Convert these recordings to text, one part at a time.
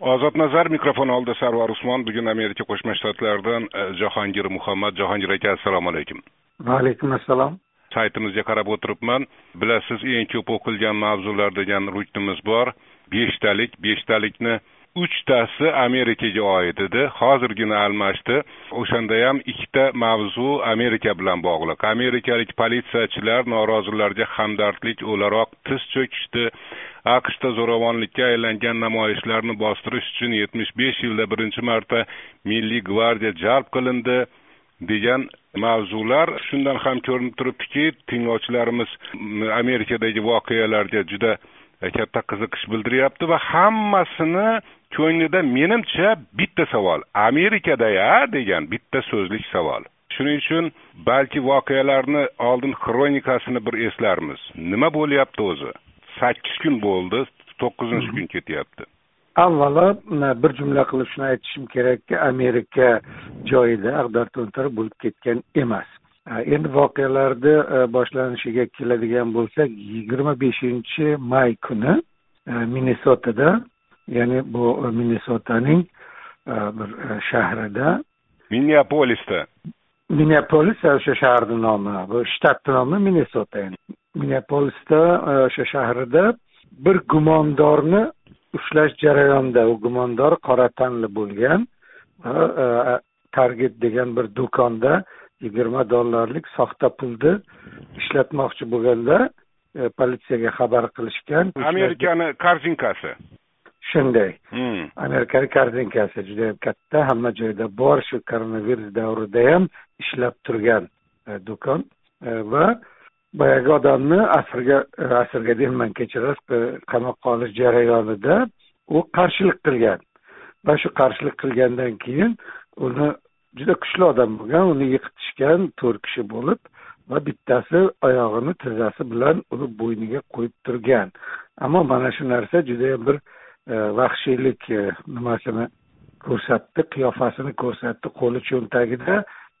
ozod nazar mikrofon oldida sarvar usmon. Bugun amerika qo'shma shtatlaridan e, jahongir muhammad. Jahongir aka assalomu alaykum. Va alaykum assalom saytimizga qarab o'tiribman. Bilasiz eng ko'p o'qilgan mavzular degan ruknimiz bor. Beshtalik beshtalikni uchtasi amerikaga oid edi. Hozirgina almashdi. O'shanda ham ikkita mavzu amerika bilan bog'liq. Amerikalik politsiyachilar norozilarga hamdardlik o'laroq tiz cho'kishdi aqshda zo'ravonlikka aylangan namoyishlarni bostirish uchun yetmish besh yilda birinchi marta milliy gvardiya jalb qilindi degan mavzular shundan ham ko'rinib turibdiki tinglovchilarimiz amerikadagi voqealarga juda katta qiziqish bildiryapti va hammasini ko'nglida menimcha bitta savol amerikada ya degan bitta so'zlik savol. Shuning uchun balki voqealarni oldin xronikasini bir eslarmiz. Nima bo'lyapti o'zi? Sakkiz kun bo'ldi to'qqizinchi kun ketyapti. Avvalo bir jumla qilib shuni aytishim kerakki amerika joyida ag'dar to'ntar bo'lib ketgan emas. Endi voqealarni e, boshlanishiga keladigan bo'lsak yigirma beshinchi may kuni e, minnesotada ya'ni bu minnesotaning e, bir shahrida minneapolisda. Minneapolis o'sha shaharni nomi bu shtatni nomi minnesota minneapolisda e, o'sha shahrida bir gumondorni ushlash jarayonida u gumondor qora tanli bo'lgan va e, target degan bir do'konda yigirma dollarlik soxta pulni ishlatmoqchi bo'lganda e, politsiyaga xabar qilishgan. Amerikani korzinkasi shunday. Hmm. amerikani korzinkasi judayam katta hamma joyda bor shu koronavirus davrida ham ishlab turgan do'kon va boyagi odamni asrga e, asrga deyman kechirasiz qamoqqa olish jarayonida u qarshilik qilgan. Va shu qarshilik qilgandan keyin uni juda kuchli odam bo'lgan uni yiqitishgan to'rt kishi bo'lib va bittasi oyog'ini tizzasi bilan uni bo'yniga qo'yib turgan. Ammo mana shu narsa judayam bir e, vahshiylik e, nimasini ko'rsatdi qiyofasini ko'rsatdi qo'li cho'ntagida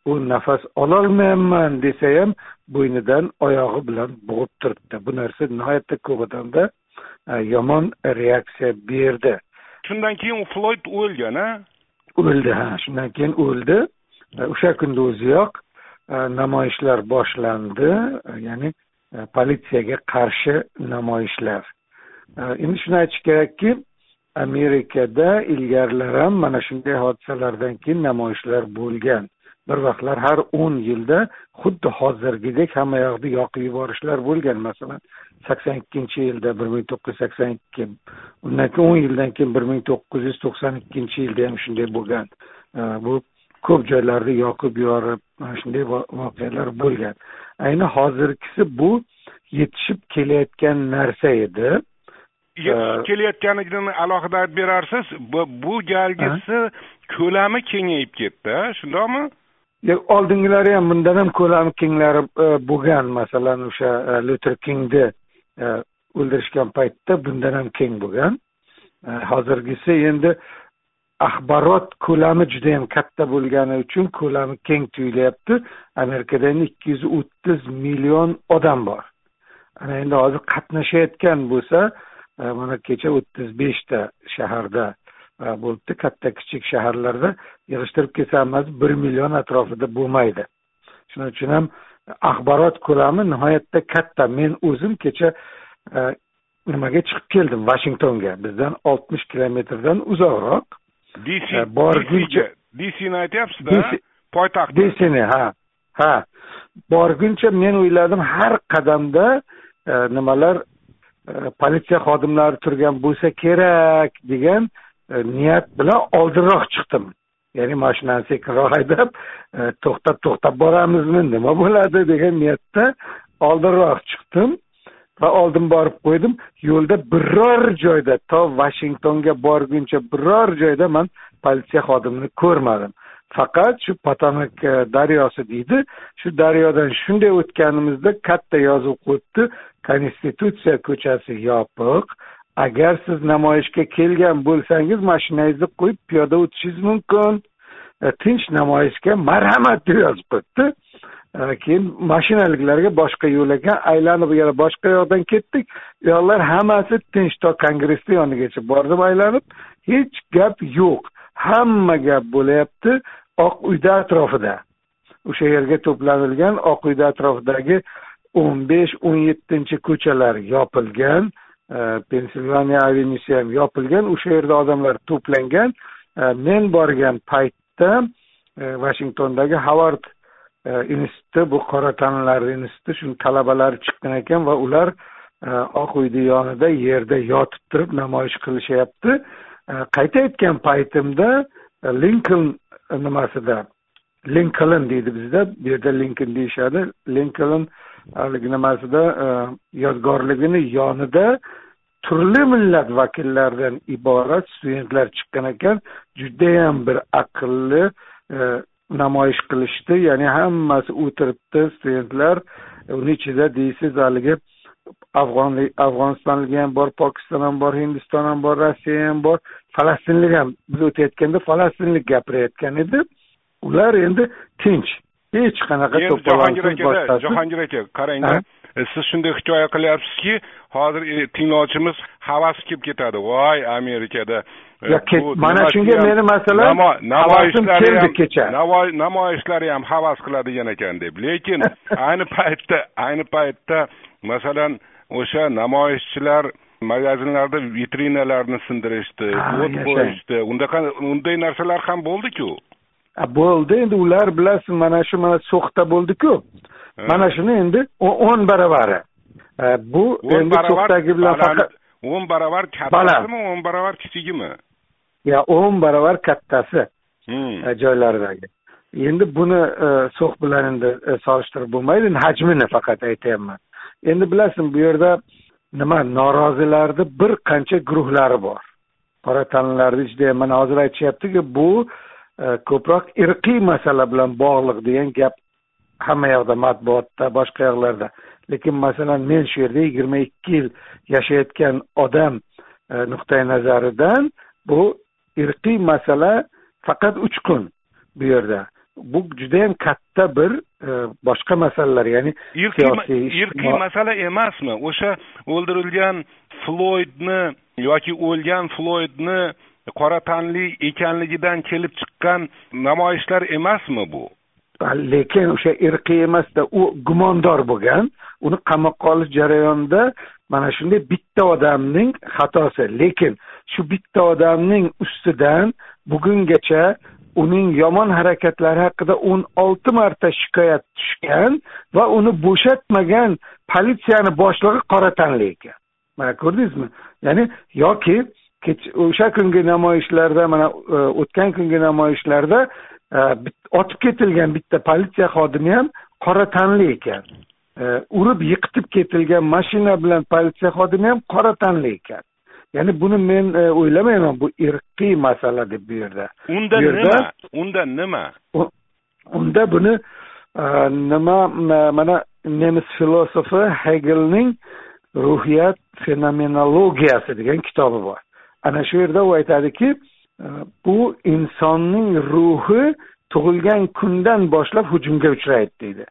u nafas ololmayapman desa ham bo'ynidan oyog'i bilan bo'g'ib turibdi. Bu narsa nihoyatda ko'p odamda e, yomon reaksiya berdi. Shundan keyin floyd o'lgan a o'ldi ha. Shundan keyin o'ldi. E, o'sha kunda o'ziyoq e, namoyishlar boshlandi. Ya'ni politsiyaga qarshi namoyishlar. Endi shuni aytish kerakki amerikada ilgarilar ham mana shunday hodisalardan keyin namoyishlar bo'lgan bir vaqtlar har o'n yilda xuddi hozirgidek hamma yoqni yoqib yuborishlar bo'lgan masalan sakson ikkinchi yilda bir ming to'qqiz yuz sakson ikki undan keyin o'n yildan keyin bir ming to'qqiz yuz to'qson ikkinchi yilda ham shunday bo'lgan. Bu ko'p joylarni yoqib yuborib mana shunday voqealar bo'lgan. Ayni hozirgisi bu yetishib kelayotgan narsa edi. Yetishib kelayotganligini alohida aytib berarsiz bu galgisi ko'lami kengayib ketdi shundoqmi oldingilari ham bundan ham ko'lami kenglari e, bo'lgan. Masalan o'sha e, luter kingni e, o'ldirishgan paytda bundan ham keng bo'lgan. E, hozirgisi endi axborot ko'lami juda yam katta bo'lgani uchun ko'lami keng tuyulyapti. Amerikada endi ikki yuz o'ttiz million odam bor. Ana endi hozir qatnashayotgan bo'lsa mana kecha o'ttiz beshta shaharda bo'libdi. Katta kichik shaharlarda yig'ishtirib kelsangiz bir million atrofida bo'lmaydi. Shuning uchun ham axborot ko'lami nihoyatda katta. Men o'zim kecha e, nimaga chiqib keldim? Vashingtonga. Bizdan oltmish kilometrdan uzoqroq. Dc e, borguncha dcni aytyapsizda poytaxt dcni ha? Ha. Borguncha men o'yladim har qadamda e, nimalar politsiya xodimlari turgan bo'lsa kerak degan E, niyat bilan oldinroq chiqdim. Ya'ni mashinani sekinroq haydab e, to'xtab to'xtab boramizmi nima bo'ladi degan niyatda oldinroq chiqdim va oldin borib qo'ydim. Yo'lda biror joyda to vashingtonga borguncha biror joyda man politsiya xodimini ko'rmadim. Faqat shu potomak e, daryosi deydi. Shu daryodan shunday o'tganimizda katta yozuv qo'yibdi konstitutsiya ko'chasi yopiq agar siz namoyishga kelgan bo'lsangiz mashinangizni qo'yib piyoda o'tishingiz mumkin. E, tinch namoyishga marhamat deb yozib qo'yibdi e, keyin mashinaliklarga boshqa yo'l ekan aylanib yana boshqa yoqdan ketdik. Uyoqlar hammasi tinch to kongressni yonigacha bordim aylanib hech gap yo'q. Hamma gap bo'layapti oq uyda atrofida. O'sha yerga to'planilgan oq uyda atrofidagi o'n besh o'n yettinchi ko'chalar yopilgan. Pensilvaniya avenisi ham yopilgan o'sha yerda odamlar to'plangan. Men borgan paytda e, vashingtondagi havard e, instituti bu qora tanlilar instituti shuni talabalari chiqqan ekan va ular e, oq uyni yonida yerda yotib turib namoyish qilishyapti. Qayta aytgan paytimda linkoln nimasida? Linkoln deydi bizda bu yerda linkin deyishadi. Linkoln haligi nimasida e, yodgorligini yonida turli millat vakillaridan iborat studentlar chiqqan ekan. Judayam bir aqlli e, namoyish qilishdi. Ya'ni hammasi o'tiribdi studentlar. Uni ichida deysiz haligi afg'onlik afg'onistonlik ham bor pokiston ham bor hindiston ham bor rossiya ham bor. Falastinlik ham biz o'tayotganda falastinlik gapirayotgan edi. Ular endi tinch. Hech qanaqa jahongir aka jahongir aka qarangda siz shunday hikoya qilyapsizki hozir e, tinglovchimiz havasi kelib ketadi. Voy amerikada mana shunga meni masalan namoyishlar ham kecha. namoyishlar ham havas qiladigan ekan deb. Lekin ayni paytda ayni paytda masalan o'sha namoyishchilar magazinlarda vitrinalarni sindirishdi o't qo'yishdi. Unday narsalar ham bo'ldiku bo'ldi endi ular bilasiz mana shu mana so'xda bo'ldiku. Mana shuni endi o'n baravari. Bu endi so'xdagi bilan faqat o'n baravar kattasimi o'n baravar kichigimi? Yo o'n barobar kattasi. Hmm. joylardagi endi buni e, so'x bilan endi e, solishtirib bo'lmaydi hajmini faqat aytyapman. Endi bilasizmi bu yerda nima norozilarni bir qancha guruhlari bor. Qora tanlilarni ichida mana hozir aytishyaptiki bu ko'proq irqiy masala bilan bog'liq degan gap hamma yoqda matbuotda boshqa yoqlarda lekin masalan men shu yerda yigirma ikki yil yashayotgan odam nuqtai nazaridan bu irqiy masala faqat uch kun bu yerda. Bu judayam katta bir e, boshqa masalalar ya'ni irqiy masala emasmi? O'sha o'ldirilgan floydni yoki o'lgan floydni qora tanli ekanligidan kelib chiqqan namoyishlar emasmi bu? Lekin o'sha irqiy emasda u gumondor bo'lgan. Uni qamoqqa olish jarayonida mana shunday bitta odamning xatosi. Lekin shu bitta odamning ustidan bugungacha uning yomon harakatlari haqida o'n olti marta shikoyat tushgan va uni bo'shatmagan politsiyani boshlig'i qora tanli ekan. Mana ko'rdingizmi? Ya'ni yoki o'sha kungi namoyishlarda mana e, o'tgan kungi namoyishlarda e, otib ketilgan bitta politsiya xodimi ham qora tanli ekan. E, urib yiqitib ketilgan mashina bilan politsiya xodimi ham qora tanli ekan. Ya'ni buni men o'ylamayman bu irqiy masala deb bu yerda. Unda nima? Unda nima? Unda buni nima mana nemis filosofi hegelning ruhiyat fenomenologiyasi degan kitobi bor ana shu yerda u aytadiki e, bu insonning ruhi tug'ilgan kundan boshlab hujumga uchraydi deydi.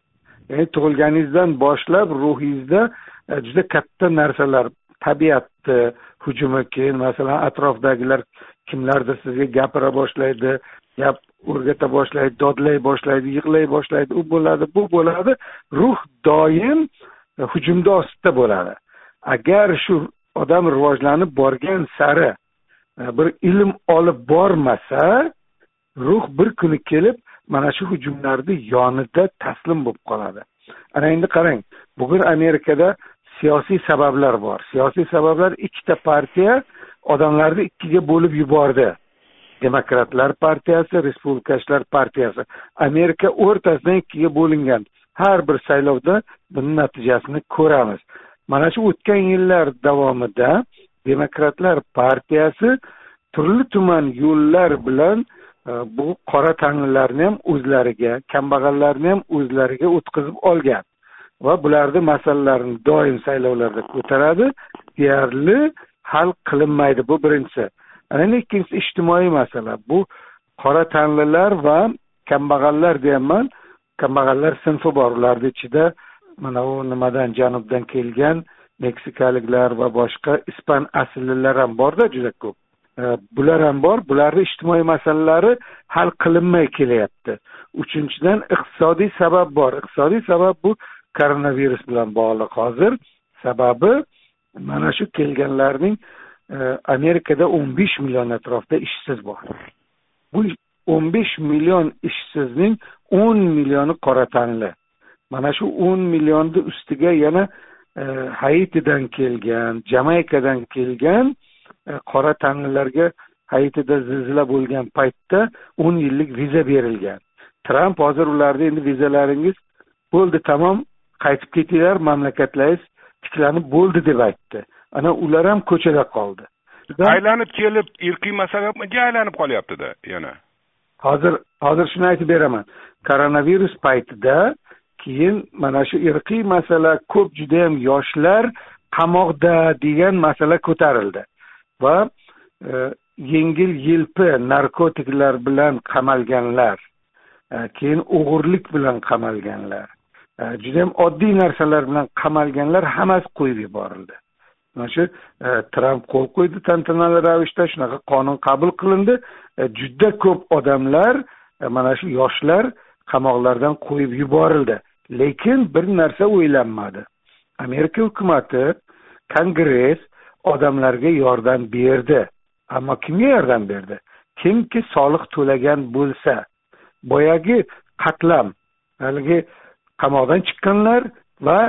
Ya'ni tug'ilganingizdan boshlab ruhingizda e, juda katta narsalar tabiatni hujumi keyin masalan atrofdagilar kimlardir sizga gapira boshlaydi gap o'rgata boshlaydi dodlay boshlaydi yig'lay boshlaydi u bo'ladi bu bo'ladi. Ruh doim e, hujumni ostida bo'ladi. Agar shu odam rivojlanib borgan sari e, bir ilm olib bormasa ruh bir kuni kelib mana shu hujumlarni yonida taslim bo'lib qoladi. Ana endi qarang bugun amerikada siyosiy sabablar bor. Siyosiy sabablar ikkita partiya odamlarni ikkiga bo'lib yubordi. Demokratlar partiyasi respublikachilar partiyasi. Amerika o'rtasidan ikkiga bo'lingan har bir saylovda buni natijasini ko'ramiz. Mana shu o'tgan yillar davomida demokratlar partiyasi turli tuman yo'llar bilan e, bu qora tanlilarni ham o'zlariga kambag'allarni ham o'zlariga o'tkazib olgan va bularni masalalarini doim saylovlarda ko'taradi deyarli hal qilinmaydi. Bu birinchisi. Ana ikkinchisi ijtimoiy masala. Bu qora tanlilar va kambag'allar deyapman kambag'allar sinfi bor. Ularni ichida mana u nimadan janubdan kelgan meksikaliklar va boshqa ispan asllilar ham borda juda ko'p. E, bular ham bor bularni ijtimoiy masalalari hal qilinmay kelyapti. Uchinchidan iqtisodiy sabab bor. Iqtisodiy sabab bu koronavirus bilan bog'liq. Hozir sababi mana shu kelganlarning e, amerikada o'n besh million atrofida ishsiz bor. Bu o'n besh million ishsizning o'n millioni qora tanli. Mana shu o'n millionni ustiga yana e, haitidan kelgan jamaykadan kelgan e, qora tanlilarga haitida zilzila bo'lgan paytda o'n yillik viza berilgan. Tramp hozir ularni endi vizalaringiz bo'ldi tamom qaytib ketinglar mamlakatlaringiz tiklanib bo'ldi deb aytdi. Ana ular ham ko'chada qoldi. Aylanib kelib irqiy masalaga aylanib qolyaptida yana? Hozir hozir shuni aytib beraman. Koronavirus paytida keyin mana shu irqiy masala ko'p judayam yoshlar qamoqda degan masala ko'tarildi. Va e, yengil yelpi narkotiklar bilan qamalganlar e, keyin o'g'irlik bilan qamalganlar e, judayam oddiy narsalar bilan qamalganlar hammasi qo'yib yuborildi. Mana shu e, tramp qo'l qo'ydi tantanali ravishda shunaqa qonun qabul qilindi. E, juda ko'p odamlar e, mana shu yoshlar qamoqlardan qo'yib yuborildi. Lekin bir narsa o'ylanmadi. Amerika hukumati kongress odamlarga yordam berdi. Ammo kimga yordam berdi? Kimki soliq to'lagan bo'lsa boyagi qatlam haligi qamoqdan chiqqanlar va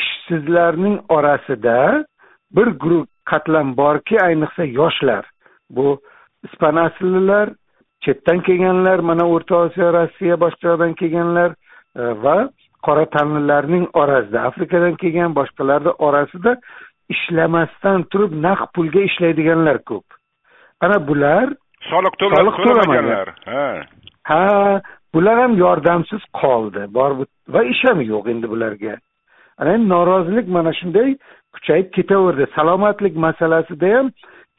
ishsizlarning orasida bir guruh qatlam borki ayniqsa yoshlar bu ispan aslilar chetdan kelganlar mana o'rta osiyo rossiya boshqa joydan kelganlar e, va qora tanlilarning orasida afrikadan kelgan boshqalarni orasida ishlamasdan turib naqd pulga ishlaydiganlar ko'p. Ana bular soliq to'lamaganlar. Ha. Ha bular ham yordamsiz qoldi. Bor va ish ham yo'q endi bularga. Ana endi norozilik mana shunday kuchayib ketaverdi. Salomatlik masalasida ham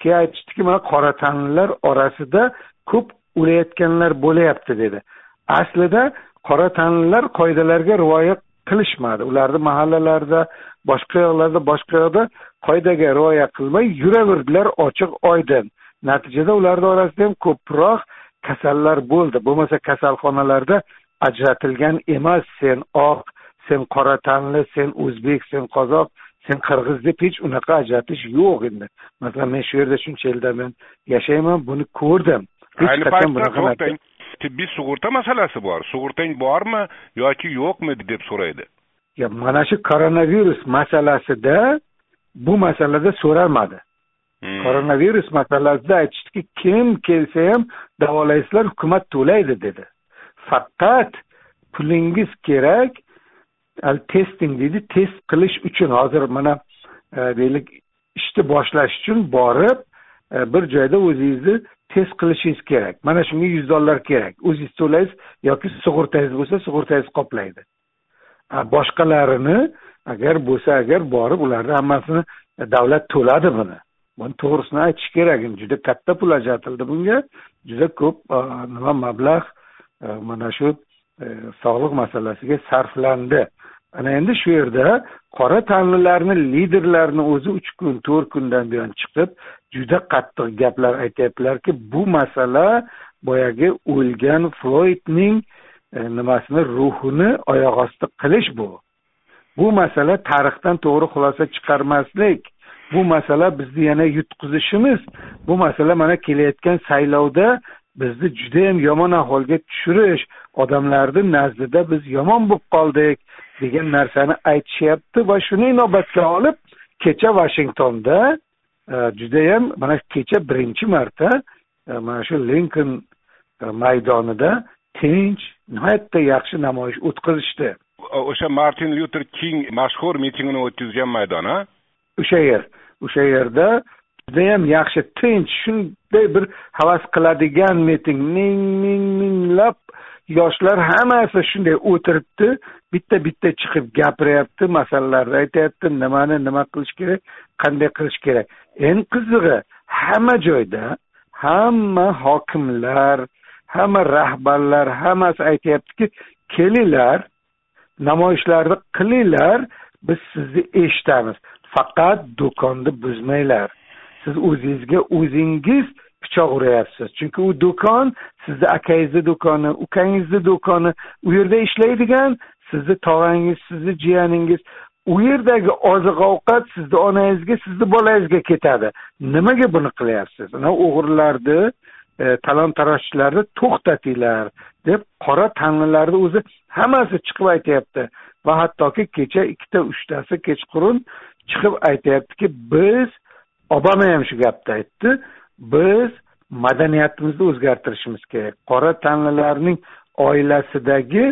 keyin aytishdiki mana qora tanlilar orasida ko'p o'layotganlar bo'layapti dedi. Aslida qora tanlilar qoidalarga rioya qilishmadi. Ularni mahallalarida boshqa yoqlarda boshqa yoqda qoidaga rioya qilmay yuraverdilar ochiq oydin natijada ularni orasida ham ko'proq kasallar bo'ldi. Bo'lmasa kasalxonalarda ajratilgan emas. Sen oq sen qora tanli sen o'zbek sen qozoq sen qirg'iz deb hech unaqa ajratish yo'q endi. Masalan men shu yerda shuncha yildan men yashayman buni ko'rdim. Ayni paytda tibbiy sug'urta masalasi bor. Sug'urtang bormi yoki yo'qmi deb so'raydi. Mana shu koronavirus masalasida bu masalada so'ralmadi. Hmm. koronavirus masalasida aytishdiki kim kelsa ham davolaysizlar hukumat to'laydi dedi. Faqat pulingiz kerak testing deydi test qilish uchun. Hozir mana e, deylik ishni boshlash uchun borib e, bir joyda o'zingizni test qilishingiz kerak. Mana shunga yuz dollar kerak. O'zingiz to'laysiz yoki sug'urtangiz bo'lsa sug'urtangiz qoplaydi. Boshqalarini agar bo'lsa agar borib ularni hammasini e, davlat to'ladi buni. Buni to'g'risini aytish kerak. Juda katta pul ajratildi bunga. Juda ko'p e, nima mablag' e, mana shu sog'liq masalasiga sarflandi. Ana endi shu yerda qora tanlilarni liderlarini o'zi uch kun to'rt kundan buyon chiqib juda qattiq gaplar aytyaptilarki bu masala boyagi o'lgan floydning e, nimasini ruhini oyoq osti qilish bu. Bu masala tarixdan to'g'ri xulosa chiqarmaslik. Bu masala bizni yana yutqizishimiz. Bu masala mana kelayotgan saylovda bizni judayam yomon ahvolga tushirish odamlarni nazdida biz yomon bo'lib qoldik degan narsani aytishyapti va shuni inobatga olib kecha vashingtonda judayam mana kecha birinchi marta e, mana shu linkoln e, maydonida tinch nihoyatda yaxshi namoyish o'tkazishdi. O'sha martin lyuter king mashhur mitingini o'tkazgan maydon a o'sha yer o'sha yerda judayam yaxshi tinch shunday bir havas qiladigan miting ming ming minglab yoshlar hammasi shunday o'tiribdi bitta bitta chiqib gapiryapti masalalarni aytyapti nimani nima qilish kerak qanday qilish kerak. Eng qizig'i hamma joyda hamma hokimlar hamma rahbarlar hammasi aytyaptiki kelinglar namoyishlarni qilinglar biz sizni eshitamiz. Faqat do'konni buzmanglar. Siz o'zingizga o'zingiz pichoq uryapsiz chunki u do'kon sizni akangizni do'koni ukangizni do'koni u yerda ishlaydigan sizni tog'angiz sizni jiyaningiz u yerdagi oziq ovqat sizni onangizga sizni bolangizga ketadi. Nimaga buni qilyapsiz? Ana o'g'irlarni e, talon tarojchilarni to'xtatinglar deb qora tanlilarni o'zi hammasi chiqib aytyapti. Va hattoki kecha ikkita uchtasi kechqurun chiqib aytyaptiki biz obama ham shu gapni aytdi. Biz madaniyatimizni o'zgartirishimiz kerak. Qora tanlilarning oilasidagi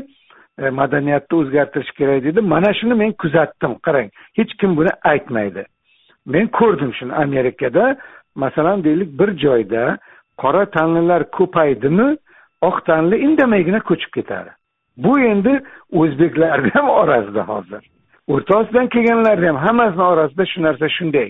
e, madaniyatni o'zgartirish kerak dedi mana shuni men kuzatdim qarang. Hech kim buni aytmaydi. Men ko'rdim shuni amerikada. Masalan deylik bir joyda qora tanlilar ko'paydimi oq tanli indamaygina ko'chib ketadi. Bu endi o'zbeklarni ham orasida hozir. O'rta osiyodan kelganlarni ham hammasini orasida shu narsa shunday.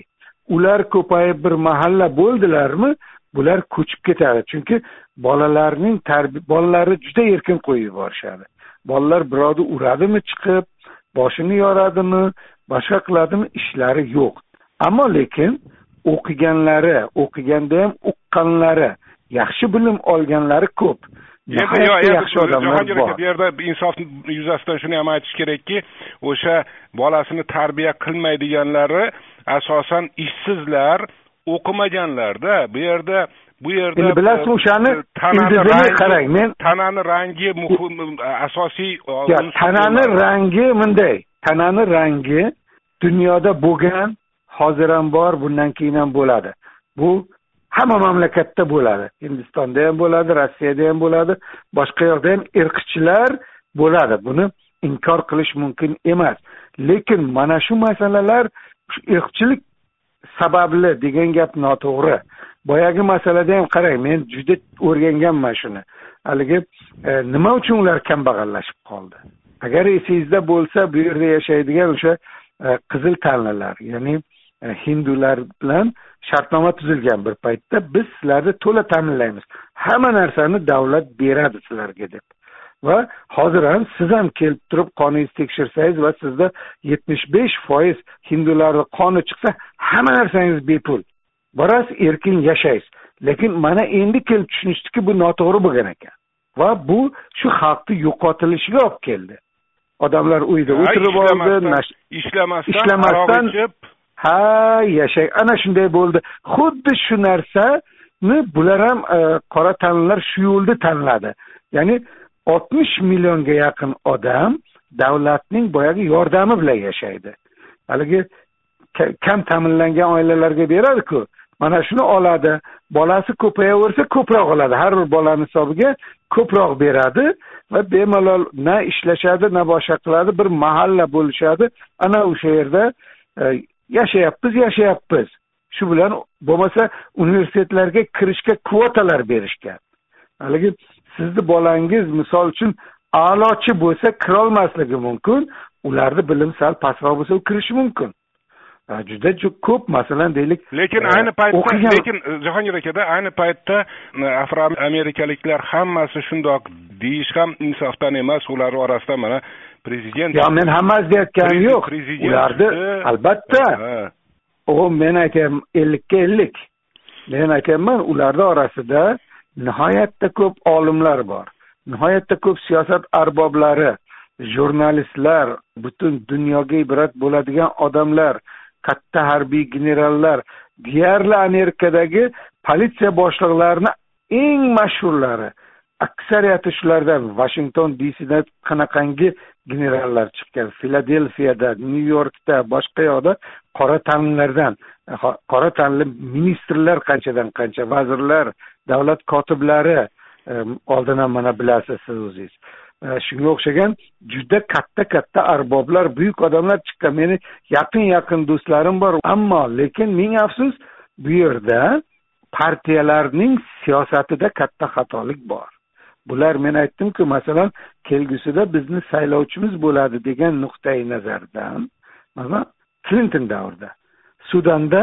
Ular ko'payib bir mahalla bo'ldilarmi bular ko'chib ketadi. Chunki bolalarning tarbiya bolalari juda erkin qo'yib yuborishadi. Bolalar birovni uradimi chiqib boshini yoradimi boshqa qiladimi ishlari yo'q. Ammo lekin o'qiganlari o'qiganda ham uqqanlari yaxshi bilim olganlari ko'p. Endi yaxshi odamlar bor. bu yerda insof yuzasidan shuni ham aytish kerakki o'sha bolasini tarbiya qilmaydiganlari asosan ishsizlar o'qimaganlarda bu yerda bu yerda endi bilasizmi o'shani tanani qarang men tanani rangi muhim asosiy tanani rangi bunday. Tanani rangi dunyoda bo'lgan hozir ham bor bundan keyin ham bo'ladi. Bu hamma mamlakatda bo'ladi. Hindistonda ham bo'ladi rossiyada ham bo'ladi boshqa yoqda ham irqchilar bo'ladi. Buni inkor qilish mumkin emas. Lekin mana shu masalalar irqchilik sababli degan gap noto'g'ri. Boyagi masalada ham qarang men juda o'rganganman shuni. Haligi e, nima uchun ular kambag'allashib qoldi? Agar esingizda bo'lsa bu yerda yashaydigan o'sha e, qizil tanlilar ya'ni e, hindular bilan shartnoma tuzilgan bir paytda biz sizlarni to'la ta'minlaymiz. Hamma narsani davlat beradi sizlarga deb. Va hozir ham siz ham kelib turib qoningizni tekshirsangiz va sizda yetmish besh foiz hindularni qoni chiqsa hamma narsangiz bepul. Borasiz erkin yashaysiz. Lekin mana endi kelib tushunishdiki bu noto'g'ri bo'lgan ekan. Va bu shu xalqni yo'qotilishiga olib keldi. Odamlar uyda o'tirib oldi ishlamasdan ishlamasdan ha yashay. Ana shunday bo'ldi. Xuddi shu narsani bular ham e, qora tanlilar shu yo'lda tanladi. Ya'ni oltmish millionga yaqin odam davlatning boyagi yordami bilan yashaydi. Haligi kam ta'minlangan oilalarga beradiku mana shuni oladi bolasi ko'payaversa ko'proq oladi har bir bolani hisobiga ko'proq beradi va bemalol na ishlashadi na boshqa qiladi bir mahalla bo'lishadi. Ana o'sha yerda e, yashayapmiz yashayapmiz. Shu bilan bo'lmasa universitetlarga kirishga kvotalar berishgan. Haligi sizni bolangiz misol uchun a'lochi bo'lsa kirolmasligi mumkin ularni bilim sal pastroq bo'lsa u kirishi mumkin. Juda ko'p masalan deylik lekin e, ayni paytda lekin e, jahongir akada ayni paytda e, afro amerikaliklar hammasi shundoq deyish ham insofdan emas ular orasida mana prezident yo'q men hammasi deyotganim yo'q. ularni albatta. O'g'lim men aytyapman ellikka ellik. Men aytyapman ularni orasida nihoyatda ko'p olimlar bor. Nihoyatda ko'p siyosat arboblari jurnalistlar butun dunyoga ibrat bo'ladigan odamlar katta harbiy generallar deyarli amerikadagi politsiya boshliqlarini eng mashhurlari aksariyati shulardan vashington dsda qanaqangi generallar chiqqan? Filadelfiyada nyu yorkda boshqa yoqda qora tanlilardan qora tanli ministrlar qanchadan qancha vazirlar davlat kotiblari oldin ham mana bilasiz siz o'zingiz. E, shunga o'xshagan juda katta katta arboblar buyuk odamlar chiqqan. Meni yaqin yaqin do'stlarim bor ammo lekin ming afsus bu yerda partiyalarning siyosatida katta xatolik bor. Bular men aytdimku masalan kelgusida bizni saylovchimiz bo'ladi degan nuqtai nazardan masalan klinton davrida. Sudanda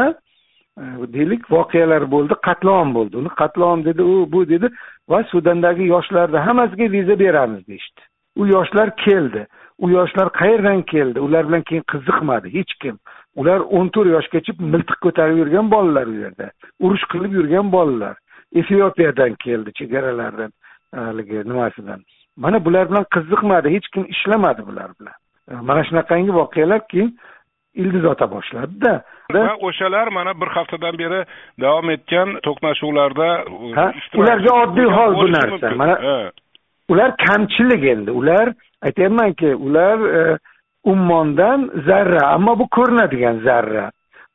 E, deylik voqealar bo'ldi qatlom bo'ldi. Uni qatlom dedi u bu dedi va sudandagi yoshlarni hammasiga viza beramiz deyishdi. U yoshlar keldi. U yoshlar qayerdan keldi? Ular bilan keyin qiziqmadi hech kim. Ular o'n to'rt yoshgacha miltiq ko'tarib yurgan bolalar u yerda. Urush qilib yurgan bolalar. Efiopiyadan keldi chegaralardan e, haligi nimasidan. Mana bular bilan qiziqmadi hech kim ishlamadi bular bilan. E, mana shunaqangi voqealar keyin ildiz ota boshladida. Va o'shalar mana bir haftadan beri davom etgan to'qnashuvlarda ularga oddiy hol bu narsa. mana ular kamchilik endi. Ular aytyapmanki ular e, ummondan zarra ammo bu ko'rinadigan zarra.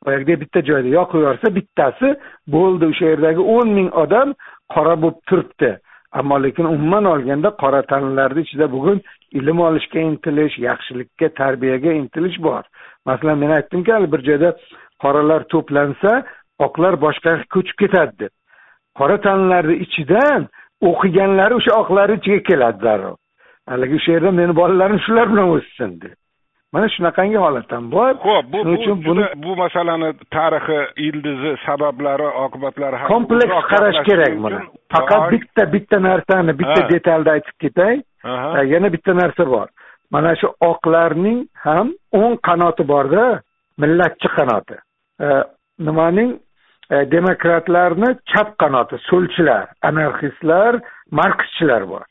Boyagidek bitta joyda yoqib yuborsa bittasi bo'ldi. O'sha yerdagi o'n ming odam qora bo'lib turibdi. Ammo lekin umuman olganda qora tanlilarni ichida bugun ilm olishga intilish yaxshilikka tarbiyaga intilish bor. Masalan men aytdimki hali bir joyda qoralar to'plansa oqlar boshqa ko'chib ketadi. Deb qora tanlilarni ichidan o'qiganlari o'sha oqlarni ichiga keladi darrov haligi o'sha yerda meni bolalarim shular bilan o'ssin deb mana shunaqangi holat ham bor. Ho'p bu uchun buni bu masalani tarixi ildizi sabablari oqibatlari kompleks qarash kerak buni. Faqat bitta bitta narsani bitta detalda aytib ketay. Yana bitta narsa bor. Mana shu oqlarning ham o'ng qanoti borda millatchi qanoti. E, nimaning? E, demokratlarni chap qanoti so'lchilar anarxistlar markschilar bor.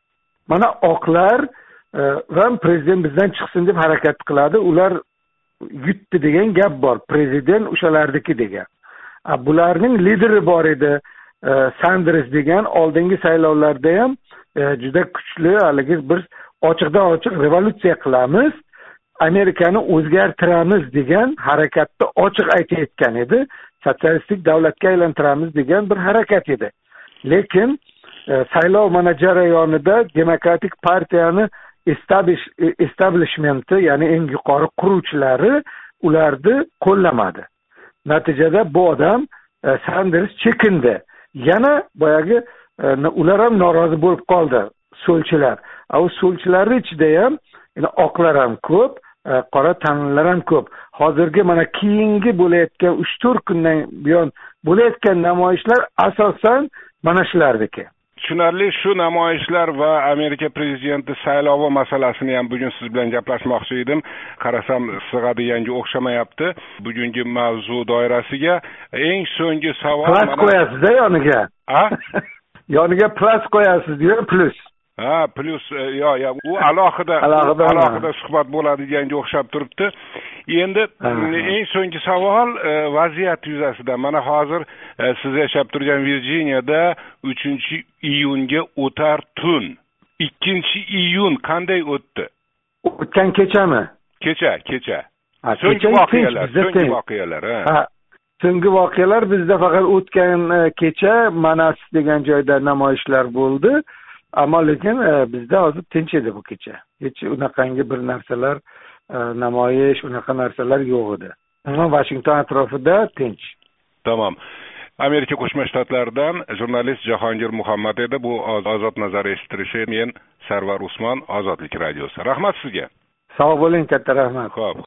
Mana oqlar e, va prezident bizdan chiqsin deb harakat qiladi. Ular yutdi degan gap bor. Prezident o'shalarniki degan. Bularning lideri bor edi sanders degan. Oldingi saylovlarda ham juda kuchli haligi bir ochiqdan ochiq revolyutsiya qilamiz. Amerikani o'zgartiramiz degan harakatni ochiq aytayotgan edi. Sotsialistik davlatga aylantiramiz degan bir harakat edi. Lekin e, saylov mana jarayonida demokratik partiyani e, establishmenti ya'ni eng yuqori quruvchilari ularni qo'llamadi. Natijada bu odam e, sanders chekindi. Yana boyagi e, ular ham norozi bo'lib qoldi so'lchilar. A u so'lchilarni ichida ham oqlar ham ko'p qora tanlilar ham ko'p. Hozirgi mana keyingi bo'layotgan uch to'rt kundan buyon bo'layotgan namoyishlar asosan mana shularniki tushunarli shu namoyishlar va amerika prezidenti saylovi masalasini ham bugun siz bilan gaplashmoqchi edim. Qarasam sig'adiganga o'xshamayapti. Bugungi mavzu doirasiga eng so'nggi savol plas qo'yasizda yoniga? A? Yoniga plas qo'yasizyu plyus ha plyus e, yo yo u alohida alohida alohida suhbat bo'ladiganga o'xshab turibdi. Endi eng so'nggi savol e, vaziyat yuzasidan mana hozir e, siz yashab turgan virjiniyada uchinchi iyunga o'tar tun. Ikkinchi iyun qanday o'tdi? O'tgan kechami? Kecha kecha. So'nggi voqealar so'nggi voqealar ha. So'nggi voqealar bizda faqat o'tgan kecha manas degan joyda namoyishlar bo'ldi ammo lekin e, bizda hozir tinch edi bu kecha. Hech unaqangi bir narsalar e, namoyish unaqa narsalar yo'q edi. Umuman vashington atrofida tinch. Tamom amerika qo'shma shtatlaridan jurnalist jahongir muhammad edi. Bu ozod nazar eshittirishi men sarvar usmon ozodlik radiosi. Rahmat sizga. Sog' bo'ling katta rahmat. Ho'p